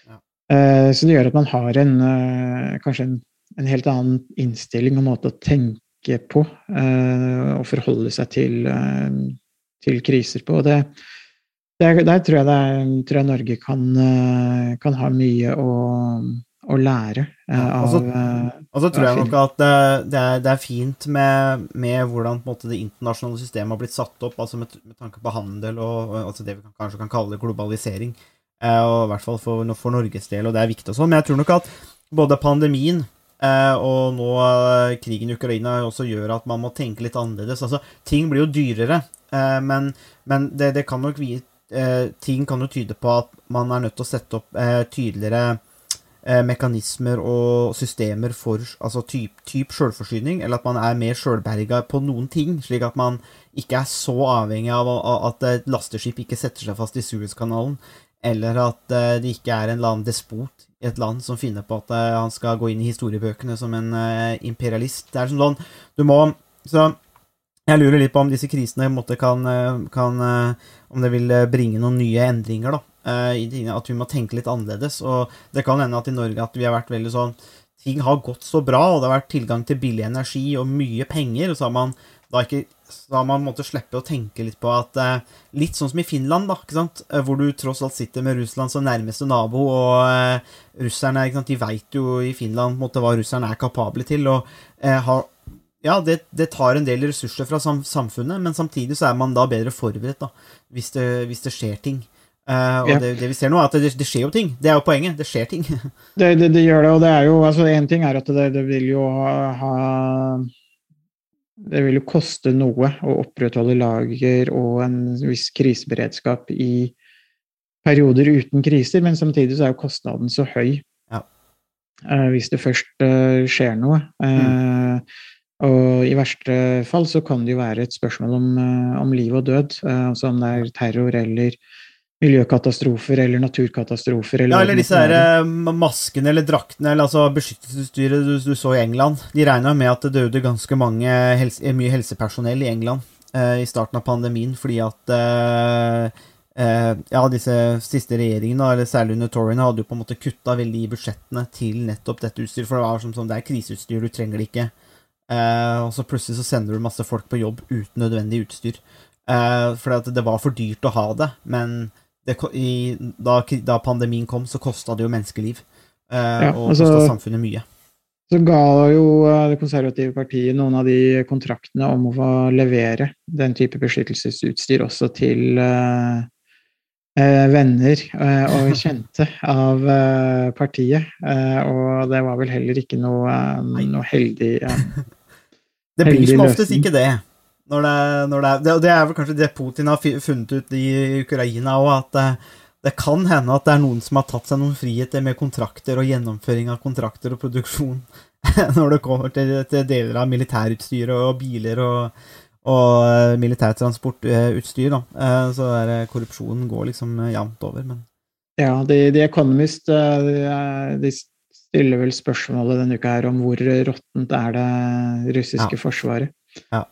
Ja. Eh, så det gjør at man har en eh, kanskje en, en helt annen innstilling og måte å tenke på uh, og forholde seg til, uh, til kriser på. Det, det, der tror jeg, er, tror jeg Norge kan, uh, kan, ha mye å, å lære av Og så tror jeg nok at det, er, det er, fint med, med hvordan måte, det internasjonale systemet har blitt satt opp, altså med, med tanke på handel og altså det vi kan, kanskje kan kalle globalisering. og I hvert fall for, for Norges del, og det er viktig og sånn. Men jeg tror nok at både pandemien eh, og nå uh, krigen i Ukraina også gjør at man må tenke litt annerledes. Altså, ting blir jo dyrere, men, men det, det, kan nok vi, Ting kan jo tyde på at man er nødt til å sette opp tydeligere mekanismer og systemer for altså typ, typ sjølforsyning, eller at man er mer sjølberga på noen ting, slik at man ikke er så avhengig av at et lasteskip ikke setter seg fast i Suezkanalen, eller at det ikke er en eller annen despot i et land som finner på at uh, han skal gå inn i historiebøkene som en imperialist. Det er sånn Du må Så jeg lurer litt på om disse krisene kan, kan Om det vil bringe noen nye endringer, da. I tingene, at vi må tenke litt annerledes. Og det kan hende at i Norge at vi har vært veldig sånn Ting har gått så bra, og det har vært tilgang til billig energi og mye penger, og så har man da ikke da man måttet slippe å tenke litt på at eh, Litt sånn som i Finland, da, ikke sant? hvor du tross alt sitter med Russland som nærmeste nabo, og eh, russerne ikke sant? de veit jo i Finland måte, hva russerne er kapable til. og eh, har, Ja, det, det, tar en del ressurser fra samfunnet, men samtidig så er man da bedre forberedt da, hvis det, hvis det skjer ting. Uh, og ja. det, det, vi ser nå, er at det, det, skjer jo ting. Det er jo poenget. Det skjer ting. det, det, gjør det, og det er jo altså Én ting er at det, vil jo ha, det vil jo koste noe å opprettholde lager og en viss kriseberedskap i perioder uten kriser, men samtidig så er jo kostnaden så høy ja. uh, hvis det først uh, skjer noe. Mm. Og i verste fall så kan det jo være et spørsmål om, om liv og død, altså om det er terror eller miljøkatastrofer eller naturkatastrofer. Eller ja, eller disse her, maskene eller draktene eller altså beskyttelsesutstyret du, du, så i England. De regna med at det døde ganske mange helse, mye helsepersonell i England eh, i starten av pandemien fordi at eh, eh, ja, disse siste regjeringene, eller særlig under Toryene, hadde jo på en måte kutta veldig i budsjettene til nettopp dette utstyret. For det var som, som det er kriseutstyr, du trenger det ikke. Eh, og så plutselig så sender du masse folk på jobb uten nødvendig utstyr. Eh, for det var for dyrt å ha det. Men det, i, da, da, pandemien kom, så kosta det jo menneskeliv. Eh, ja, og altså, kosta samfunnet mye. Så ga jo eh, Det konservative partiet noen av de kontraktene om å levere den type beskyttelsesutstyr også til, eh, eh, venner eh, og kjente av partiet. Eh, og det var vel heller ikke noe, noe heldig eh, Det blir Heldig som oftest ikke det. Når det, når det, er, det, er vel kanskje det Putin har funnet ut i Ukraina òg, at det, det kan hende at det er noen som har tatt seg noen friheter med kontrakter og gjennomføring av kontrakter og produksjon når det kommer til, til deler av militærutstyr og biler og, og eh, militærtransportutstyr. da. Eh, Så der, eh, korrupsjonen går liksom eh, jevnt over. Men Ja, The, The Economist eh, de, de stiller vel spørsmålet denne uka her om hvor råttent er det russiske Ja. forsvaret. Ja.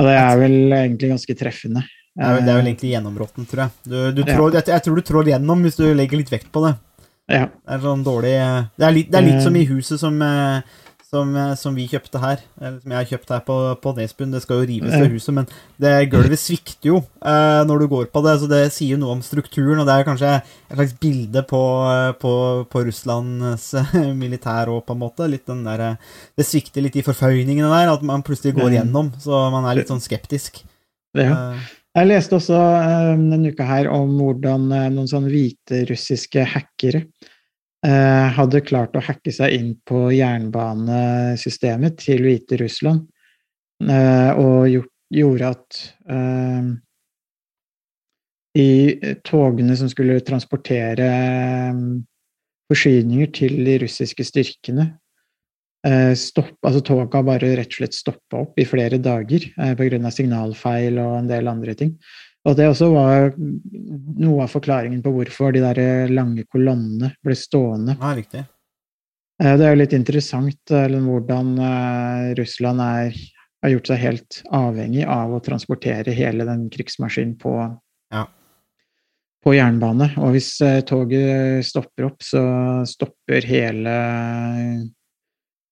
Og det er vel egentlig ganske treffende. det er, vel- det er vel Eh, egentlig gjennområtten, tror jeg. Du, du Ja. jeg, jeg tror du trår gjennom hvis du legger litt vekt på det. Ja. Det er sånn dårlig Det er litt, det er litt Eh. som i huset som, eh, som, eh, som vi kjøpte her. Eller som jeg har kjøpt her på, på Nesbyen. Det skal jo rives, det huset, men det gulvet svikter jo eh, når du går på det. Så det sier jo noe om strukturen, og det er kanskje et slags bilde på, eh, på, på Russlands eh, militær òg, på en måte. Litt den der, det svikter litt i forføyningene der, at man plutselig går gjennom. Så man er litt sånn skeptisk. ja. Jeg leste også denne uka her om hvordan noen sånne hviterussiske hackere hadde klart å hacke seg inn på jernbanesystemet til Hviterussland, eh, og gjort, gjorde at eh, de togene som skulle transportere eh, forsyninger til de russiske styrkene, eh, stopp, altså toga bare rett og slett stoppa opp i flere dager eh, pga. signalfeil og en del andre ting. Og det også var noe av forklaringen på hvorfor de der lange kolonnene ble stående. ja, riktig. Eh, Det er jo litt interessant eh, hvordan eh, Russland er, har gjort seg helt avhengig av å transportere hele den krigsmaskinen på, Ja. på jernbane. Og hvis eh, toget stopper opp, så stopper hele,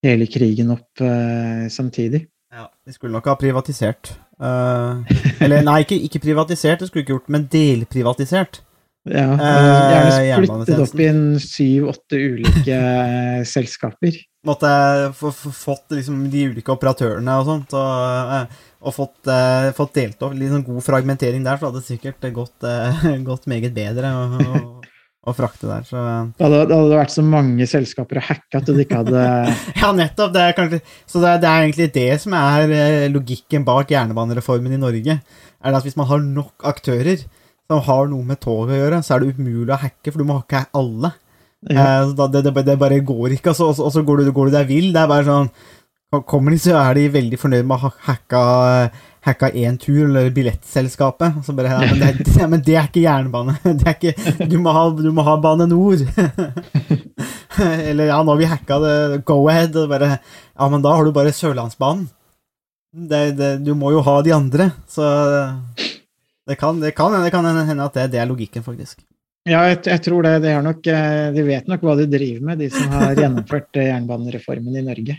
hele krigen opp eh, samtidig. Ja, De skulle nok ha privatisert. Eh, eller nei, ikke, ikke privatisert, det skulle ikke gjort, men delprivatisert. Ja, Eh, gjerne splittet opp i en syv-åtte ulike eh, selskaper. Måtte få, fått liksom de ulike operatørene og sånt, og, og fått, fått delt opp litt sånn god fragmentering der, så hadde det sikkert gått, gått meget bedre Og, å, å frakte der. Så Det hadde, det hadde vært så mange selskaper å hacke at du ikke hadde ja, nettopp. Det er kanskje, så det, er- det er egentlig det som er eh, logikken bak jernbanereformen i Norge. Er at Hvis man har nok aktører som har noe med toget å gjøre, så er det umulig å hacke, for du må hacke alle. ja, Eh, det, det, det bare går ikke, og så- og så går du, går du deg vill. Det er bare sånn Kommer de, så er de veldig fornøyd med å ha hacka, hacka én tur, eller billettselskapet. Så bare, ja, men, det, ja, men det er ikke jernbane. Det er ikke, du, må ha, du må ha Bane Nor. eller ja, nå har vi hacka det, go ahead. Og bare, ja, men da har du bare Sørlandsbanen. Det, det, du må jo ha de andre, så det kan, det kan, det kan hende at det, det er logikken, faktisk. ja jeg, jeg tror det. det nok, eh, de vet nok hva de driver med, de som har gjennomført eh, jernbanereformen i Norge.